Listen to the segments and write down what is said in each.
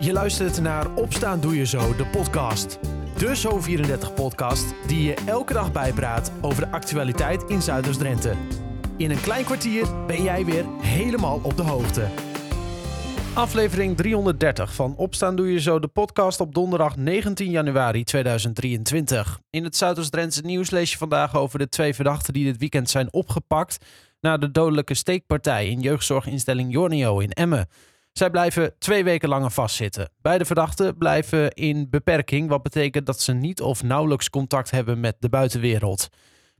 Je luistert naar Opstaan Doe Je Zo, de podcast. De Zo34-podcast die je elke dag bijpraat over de actualiteit in Zuiders-Drenthe. In een klein kwartier ben jij weer helemaal op de hoogte. Aflevering 330 van Opstaan Doe Je Zo, de podcast op donderdag 19 januari 2023. In het Zuiders-Drentse nieuws lees je vandaag over de twee verdachten die dit weekend zijn opgepakt... na de dodelijke steekpartij in jeugdzorginstelling Jornio in Emmen. Zij blijven twee weken langer vastzitten. Beide verdachten blijven in beperking, wat betekent dat ze niet of nauwelijks contact hebben met de buitenwereld.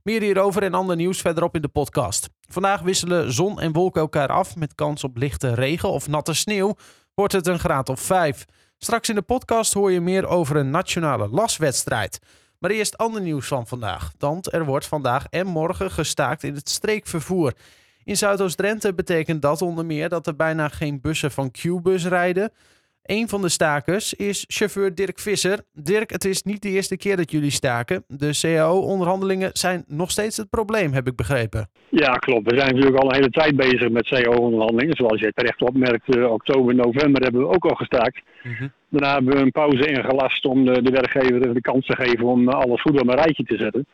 Meer hierover en ander nieuws verderop in de podcast. Vandaag wisselen zon en wolken elkaar af met kans op lichte regen of natte sneeuw. Wordt het een graad of 5. Straks in de podcast hoor je meer over een nationale laswedstrijd. Maar eerst ander nieuws van vandaag. Want er wordt vandaag en morgen gestaakt in het streekvervoer. In Zuidoost-Drenthe betekent dat onder meer dat er bijna geen bussen van Q-bus rijden. Een van de stakers is chauffeur Dirk Visser. Dirk, het is niet de eerste keer dat jullie staken. De CAO-onderhandelingen zijn nog steeds het probleem, heb ik begrepen. Ja, klopt. We zijn natuurlijk al een hele tijd bezig met CAO-onderhandelingen. Zoals je terecht opmerkt, oktober, november hebben we ook al gestaakt. Daarna hebben we een pauze ingelast om de, de werkgever de kans te geven om alles goed op een rijtje te zetten.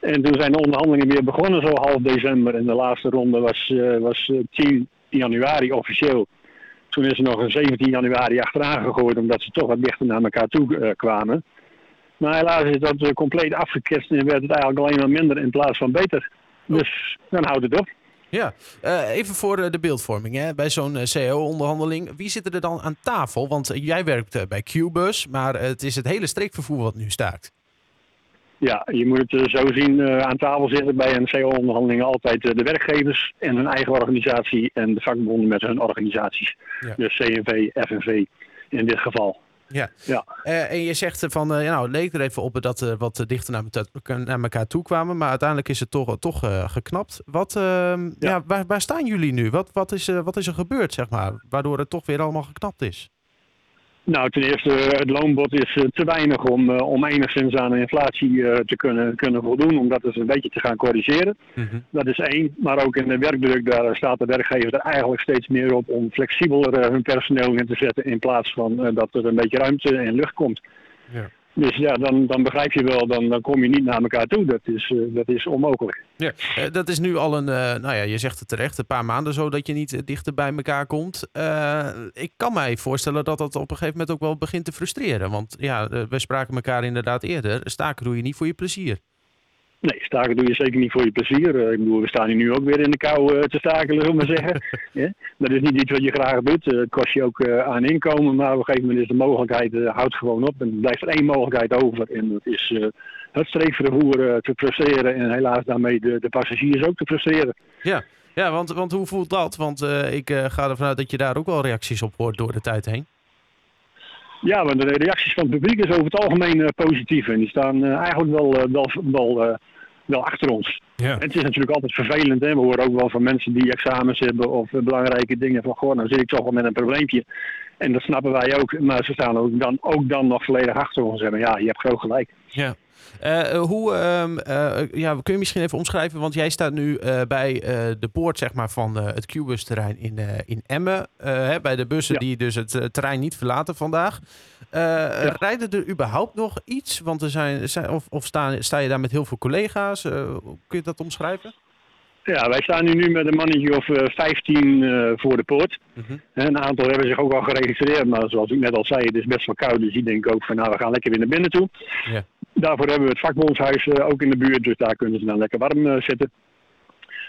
En toen zijn de onderhandelingen weer begonnen zo half december. En de laatste ronde was, uh, was 10 januari officieel. Toen is er nog een 17 januari achteraan gegooid, omdat ze toch wat dichter naar elkaar toe uh, kwamen. Maar helaas is dat compleet afgeketst en werd het eigenlijk alleen maar minder in plaats van beter. Dus dan houdt het op. Ja, even voor de beeldvorming. Hè. Bij zo'n CO-onderhandeling, wie zit er dan aan tafel? Want jij werkt bij Qbus, maar het is het hele streekvervoer wat nu staakt. Ja, je moet het zo zien. Uh, aan tafel zitten bij een CO-onderhandeling altijd uh, de werkgevers en hun eigen organisatie en de vakbonden met hun organisaties. Ja. Dus CNV, FNV in dit geval. Ja, ja. Uh, en je zegt van, ja, nou, het leek er even op dat we wat dichter naar, naar, elkaar toe kwamen, maar uiteindelijk is het toch, toch geknapt. Wat, ehm, ja. ja. waar, waar staan jullie nu? Wat, wat, is, wat is er gebeurd, zeg maar, waardoor het toch weer allemaal geknapt is? Nou, ten eerste, het loonbod is uh, te weinig om, uh, om enigszins aan de inflatie uh, te kunnen, kunnen voldoen, om dat dus een beetje te gaan corrigeren. Mm -hmm. Dat is één. Maar ook in de werkdruk, daar staat de werkgever er eigenlijk steeds meer op om flexibeler hun personeel in te zetten in plaats van dat er een beetje ruimte en lucht komt. Ja. Dus ja, dan, dan begrijp je wel, dan, dan kom je niet naar elkaar toe. Dat is, uh, dat is onmogelijk. Ja, uh, dat is nu al een, uh, nou ja, je zegt het terecht, een paar maanden zo dat je niet dichter bij elkaar komt. ik kan mij voorstellen dat dat op een gegeven moment ook wel begint te frustreren. Want ja, we spraken elkaar inderdaad eerder. Staken doe je niet voor je plezier. Nee, staken doe je zeker niet voor je plezier. Uh, ik bedoel, we staan hier nu ook weer in de kou uh, te staken, zullen we maar zeggen. ja? Dat is niet iets wat je graag doet. Uh, het kost je ook aan inkomen, maar op een gegeven moment is de mogelijkheid, houdt gewoon op. En er blijft er één mogelijkheid over en dat is het streekvervoer te frustreren en helaas daarmee de, de passagiers ook te frustreren. Ja, ja want, want hoe voelt dat? Want ik ga ervan uit dat je daar ook wel reacties op hoort door de tijd heen. Ja, maar de reacties van het publiek is over het algemeen uh, positief. En die staan uh, eigenlijk wel, uh, wel, wel, wel achter ons. Ja. En het is natuurlijk altijd vervelend. Hè? We horen ook wel van mensen die examens hebben of belangrijke dingen. Van, goh, nou zit ik toch wel met een probleempje. En dat snappen wij ook. Maar ze staan ook dan, ook dan nog volledig achter ons. En ja, je hebt groot gelijk. Ja. Uh, hoe, um, uh, ja, kun je misschien even omschrijven, want jij staat nu uh, bij de poort zeg maar, van het Q-bus-terrein in, in Emmen. Hè, bij de bussen ja. die dus het terrein niet verlaten vandaag. Ja. Rijden er überhaupt nog iets? Want er zijn, zijn of, of sta, sta je daar met heel veel collega's? kun je dat omschrijven? Ja, wij staan nu, nu met een mannetje of uh, 15 uh, voor de poort. -huh. Een aantal hebben zich ook al geregistreerd, maar zoals ik net al zei, het is best wel koud. Dus die denken ook van nou, we gaan lekker weer naar binnen toe. Daarvoor hebben we het vakbondshuis uh, ook in de buurt, dus daar kunnen ze dan lekker warm zitten.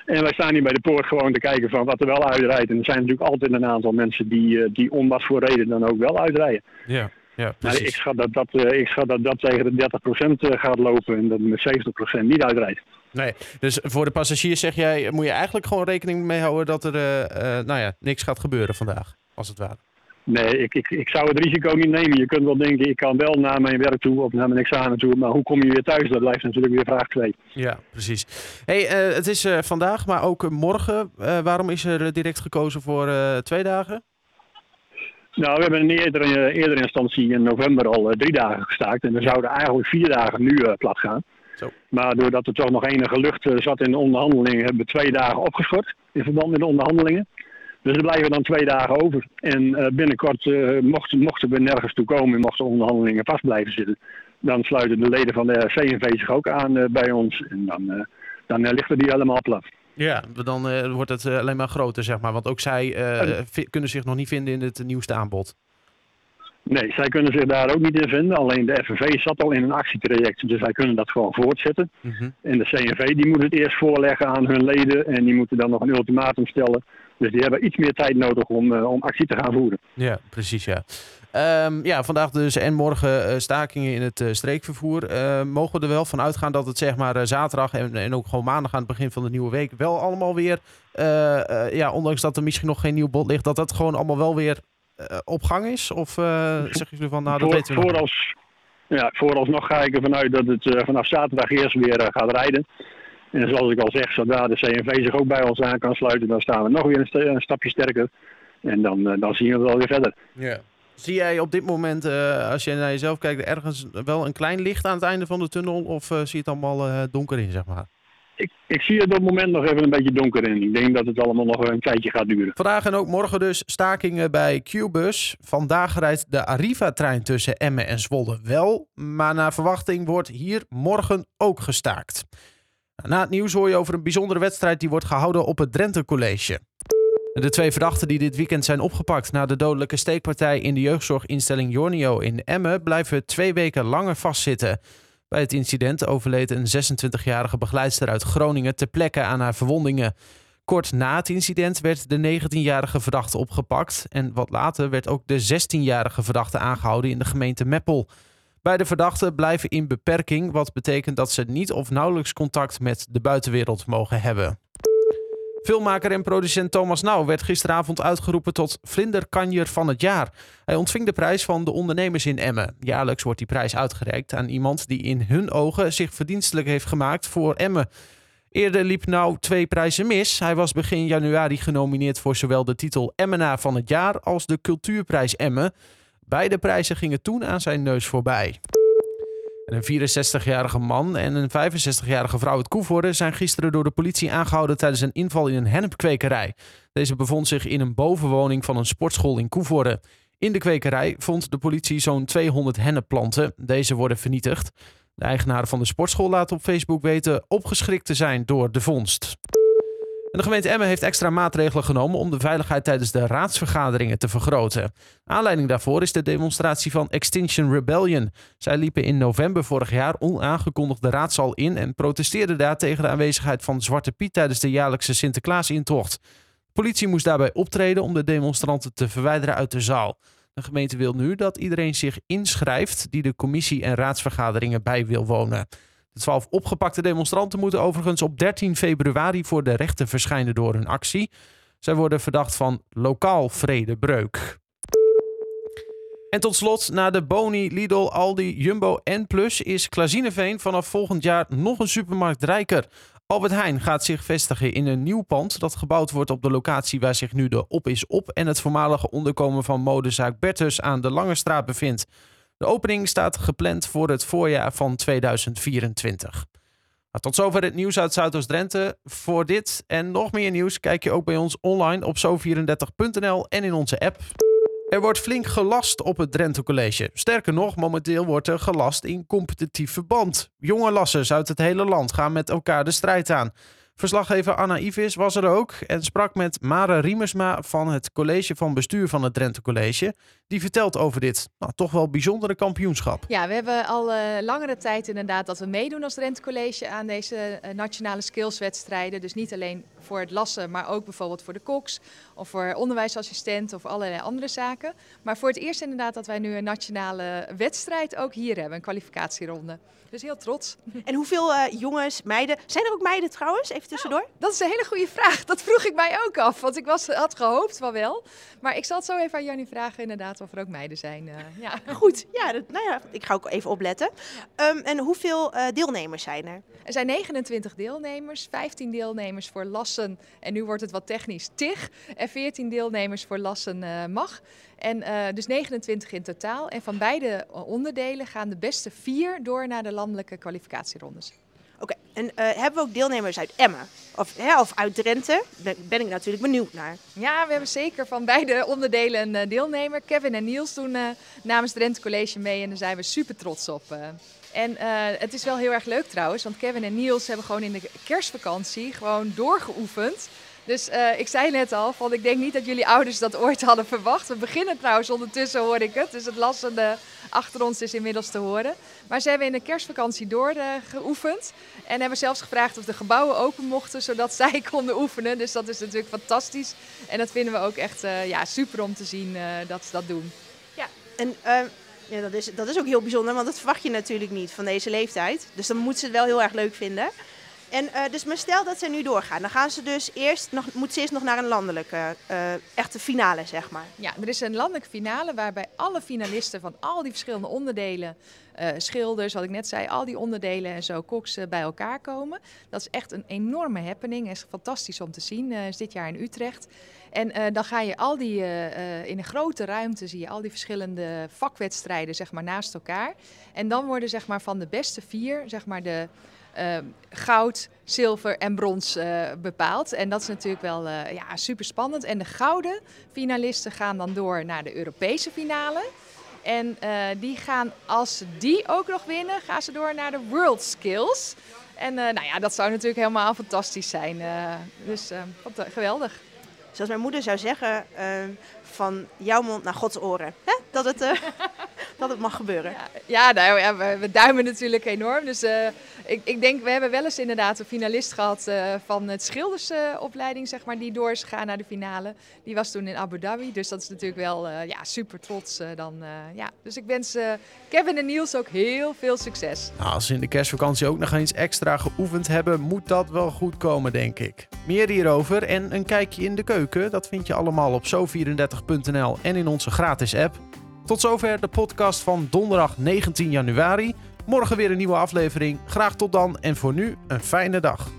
En wij staan hier bij de poort gewoon te kijken van wat er wel uitrijdt. En er zijn natuurlijk altijd een aantal mensen die, die om wat voor reden dan ook wel uitrijden. Ja. Ja, maar ik schat dat dat, ik schat dat, dat tegen de 30% gaat lopen en dat met 70% niet uitrijdt. Nee, dus voor de passagiers zeg jij, moet je eigenlijk gewoon rekening mee houden dat er nou ja, niks gaat gebeuren vandaag, als het ware. Nee, ik, ik, ik zou het risico niet nemen. Je kunt wel denken, ik kan wel naar mijn werk toe of naar mijn examen toe. Maar hoe kom je weer thuis? Dat blijft natuurlijk weer vraag 2. Ja, precies. Hey, uh, het is uh, vandaag, maar ook morgen. Uh, waarom is er direct gekozen voor twee dagen? Nou, we hebben in eerdere, instantie in november al drie dagen gestaakt. En we zouden eigenlijk vier dagen nu plat gaan. Zo. Maar doordat er toch nog enige lucht zat in de onderhandelingen, hebben we twee dagen opgeschort in verband met de onderhandelingen. Dus er blijven dan twee dagen over. En binnenkort, mochten, mochten we nergens toe komen en mochten onderhandelingen vast blijven zitten, dan sluiten de leden van de CNV zich ook aan bij ons. En dan, dan lichten die helemaal plat. Ja, dan wordt het alleen maar groter, zeg maar. Want ook zij kunnen zich nog niet vinden in het nieuwste aanbod. Nee, zij kunnen zich daar ook niet in vinden. Alleen de FNV zat al in een actietraject, dus zij kunnen dat gewoon voortzetten. Mhm. En de CNV die moet het eerst voorleggen aan hun leden en die moeten dan nog een ultimatum stellen. Dus die hebben iets meer tijd nodig om, uh, om actie te gaan voeren. Ja, precies ja. Um, ja, vandaag dus en morgen uh, stakingen in het uh, streekvervoer. mogen we er wel van uitgaan dat het zeg maar zaterdag en, en ook gewoon maandag aan het begin van de nieuwe week wel allemaal weer, ja, ondanks dat er misschien nog geen nieuw bod ligt, dat dat gewoon allemaal wel weer eh, op gang is? Of uh, zeggen jullie van, nou, dat weten we voorals, ja, Vooralsnog ga ik ervan uit dat het uh, vanaf zaterdag eerst weer gaat rijden. En zoals ik al zeg, zodra de CNV zich ook bij ons aan kan sluiten, dan staan we nog weer een, een stapje sterker. En dan, dan zien we wel weer verder. Ja. Zie jij op dit moment, als je naar jezelf kijkt, ergens wel een klein licht aan het einde van de tunnel? Of zie je het allemaal donker in, zeg maar? Ik, ik zie het op het moment nog even een beetje donker in. Ik denk dat het allemaal nog een tijdje gaat duren. Vandaag en ook morgen dus stakingen bij Qbus. Vandaag rijdt de Arriva-trein tussen Emmen en Zwolle wel. Maar naar verwachting wordt hier morgen ook gestaakt. Na het nieuws hoor je over een bijzondere wedstrijd die wordt gehouden op het Drenthe College. De twee verdachten die dit weekend zijn opgepakt na de dodelijke steekpartij in de jeugdzorginstelling Jornio in Emmen blijven twee weken langer vastzitten. Bij het incident overleed een 26-jarige begeleidster uit Groningen ter plekke aan haar verwondingen. Kort na het incident werd de 19-jarige verdachte opgepakt en wat later werd ook de 16-jarige verdachte aangehouden in de gemeente Meppel. Beide verdachten blijven in beperking, wat betekent dat ze niet of nauwelijks contact met de buitenwereld mogen hebben. Filmmaker en producent Thomas Nauw werd gisteravond uitgeroepen tot Vlinderkanjer van het jaar. Hij ontving de prijs van de ondernemers in Emmen. Jaarlijks wordt die prijs uitgereikt aan iemand die in hun ogen zich verdienstelijk heeft gemaakt voor Emmen. Eerder liep Nauw twee prijzen mis. Hij was begin januari genomineerd voor zowel de titel Emmenaar van het jaar als de Cultuurprijs Emmen. Beide prijzen gingen toen aan zijn neus voorbij een 64-jarige man en een 65-jarige vrouw uit Koevoorde zijn gisteren door de politie aangehouden tijdens een inval in een hennepkwekerij. Deze bevond zich in een bovenwoning van een sportschool in Koevoorde. In de kwekerij vond de politie zo'n 200 hennepplanten. Deze worden vernietigd. De eigenaar van de sportschool laat op Facebook weten opgeschrikt te zijn door de vondst de gemeente Emmen heeft extra maatregelen genomen om de veiligheid tijdens de raadsvergaderingen te vergroten. Aanleiding daarvoor is de demonstratie van Extinction Rebellion. Zij liepen in november vorig jaar onaangekondigd de raadzaal in en protesteerden daar tegen de aanwezigheid van Zwarte Piet tijdens de jaarlijkse Sinterklaasintocht. De politie moest daarbij optreden om de demonstranten te verwijderen uit de zaal. De gemeente wil nu dat iedereen zich inschrijft die de commissie- en raadsvergaderingen bij wil wonen. De twaalf opgepakte demonstranten moeten overigens op 13 februari voor de rechter verschijnen door hun actie. Zij worden verdacht van lokaal vredebreuk. En tot slot, na de Boni, Lidl, Aldi, Jumbo en Plus is Klazineveen vanaf volgend jaar nog een supermarkt rijker. Albert Heijn gaat zich vestigen in een nieuw pand dat gebouwd wordt op de locatie waar zich nu de Op is Op en het voormalige onderkomen van modezaak Bertus aan de Lange Straat bevindt. De opening staat gepland voor het voorjaar van 2024. Nou, tot zover het nieuws uit Zuidoost-Drenthe. Voor dit en nog meer nieuws kijk je ook bij ons online op zo34.nl en in onze app. Er wordt flink gelast op het Drenthe College. Sterker nog, momenteel wordt er gelast in competitief verband. Jonge lassers uit het hele land gaan met elkaar de strijd aan. Verslaggever Anna Ivis was er ook en sprak met Mare Riemersma van het college van bestuur van het Drenthe College. Die vertelt over dit nou, toch wel bijzondere kampioenschap. Ja, we hebben al uh, langere tijd inderdaad dat we meedoen als Drenthe College aan deze uh, nationale skillswedstrijden. Dus niet alleen voor het lassen, maar ook bijvoorbeeld voor de koks of voor onderwijsassistent of allerlei andere zaken. Maar voor het eerst inderdaad dat wij nu een nationale wedstrijd ook hier hebben, een kwalificatieronde. Dus heel trots. En hoeveel uh, jongens, meiden, zijn er ook meiden trouwens? Even tussendoor. Nou, dat is een hele goede vraag. Dat vroeg ik mij ook af, want ik was, had gehoopt van wel. Maar ik zal het zo even aan Jannie vragen inderdaad of er ook meiden zijn. Uh, ja. Goed, ja, dat, nou ja, ik ga ook even opletten. Um, en hoeveel uh, deelnemers zijn er? Er zijn 29 deelnemers, 15 deelnemers voor lassen. En nu wordt het wat technisch TIG. En 14 deelnemers voor lassen uh, mag. En uh, dus 29 in totaal. En van beide onderdelen gaan de beste vier door naar de landelijke kwalificatierondes. Oké, en eh, hebben we ook deelnemers uit Emmen? Of, hè, of uit Drenthe? Ben, ben ik natuurlijk benieuwd naar. Ja, we hebben zeker van beide onderdelen een eh, deelnemer. Kevin en Niels doen eh, namens Drenthe College mee en daar zijn we super trots op. En het is wel heel erg leuk trouwens, want Kevin en Niels hebben gewoon in de kerstvakantie gewoon doorgeoefend. Dus eh, ik zei net al, van, ik denk niet dat jullie ouders dat ooit hadden verwacht. We beginnen trouwens ondertussen, hoor ik het. Dus het lassende achter ons is inmiddels te horen. Maar ze hebben in de kerstvakantie doorgeoefend. en hebben zelfs gevraagd of de gebouwen open mochten, zodat zij konden oefenen. Dus dat is natuurlijk fantastisch. En dat vinden we ook echt eh, ja, super om te zien eh, dat ze dat doen. En eh, ja, dat, is, dat is ook heel bijzonder, want dat verwacht je natuurlijk niet van deze leeftijd. Dus dan moeten ze het wel heel erg leuk vinden. En eh, dus maar stel dat ze nu doorgaan, dan gaan ze dus eerst nog, moet ze eerst nog naar een landelijke, eh, echte finale, zeg maar. Ja, er is een landelijke finale waarbij alle finalisten van al die verschillende onderdelen, eh, schilders, wat ik net zei, al die onderdelen en zo, koks bij elkaar komen. Dat is echt een enorme happening. is fantastisch om te zien. is dit jaar in Utrecht. En dan ga je al die, in een grote ruimte zie je al die verschillende vakwedstrijden zeg maar, naast elkaar. En dan worden zeg maar, van de beste vier, zeg maar de goud, zilver en brons eh, bepaald. En dat is natuurlijk wel eh, ja, super spannend. En de gouden finalisten gaan dan door naar de Europese finale. En eh, die gaan, als die ook nog winnen, gaan ze door naar de World Skills. En nou ja, dat zou natuurlijk helemaal fantastisch zijn. dus eh, wat, eh, geweldig. Zoals mijn moeder zou zeggen, eh, van jouw mond naar Gods oren. Hè? Dat, het, dat het mag gebeuren. Ja, ja, nou, ja we, we duimen natuurlijk enorm. Dus eh, ik, ik denk, we hebben wel eens inderdaad een finalist gehad eh, van het schildersopleiding, zeg maar, die door is gegaan naar de finale. Die was toen in Abu Dhabi, dus dat is natuurlijk wel eh, ja, super trots eh, dan. eh, ja. Dus ik wens Kevin en Niels ook heel veel succes. Nou, als ze in de kerstvakantie ook nog eens extra geoefend hebben, moet dat wel goed komen, denk ik. Meer hierover en een kijkje in de keuken, dat vind je allemaal op zo34.nl en in onze gratis app. Tot zover de podcast van donderdag 19 januari. Morgen weer een nieuwe aflevering. Graag tot dan en voor nu een fijne dag.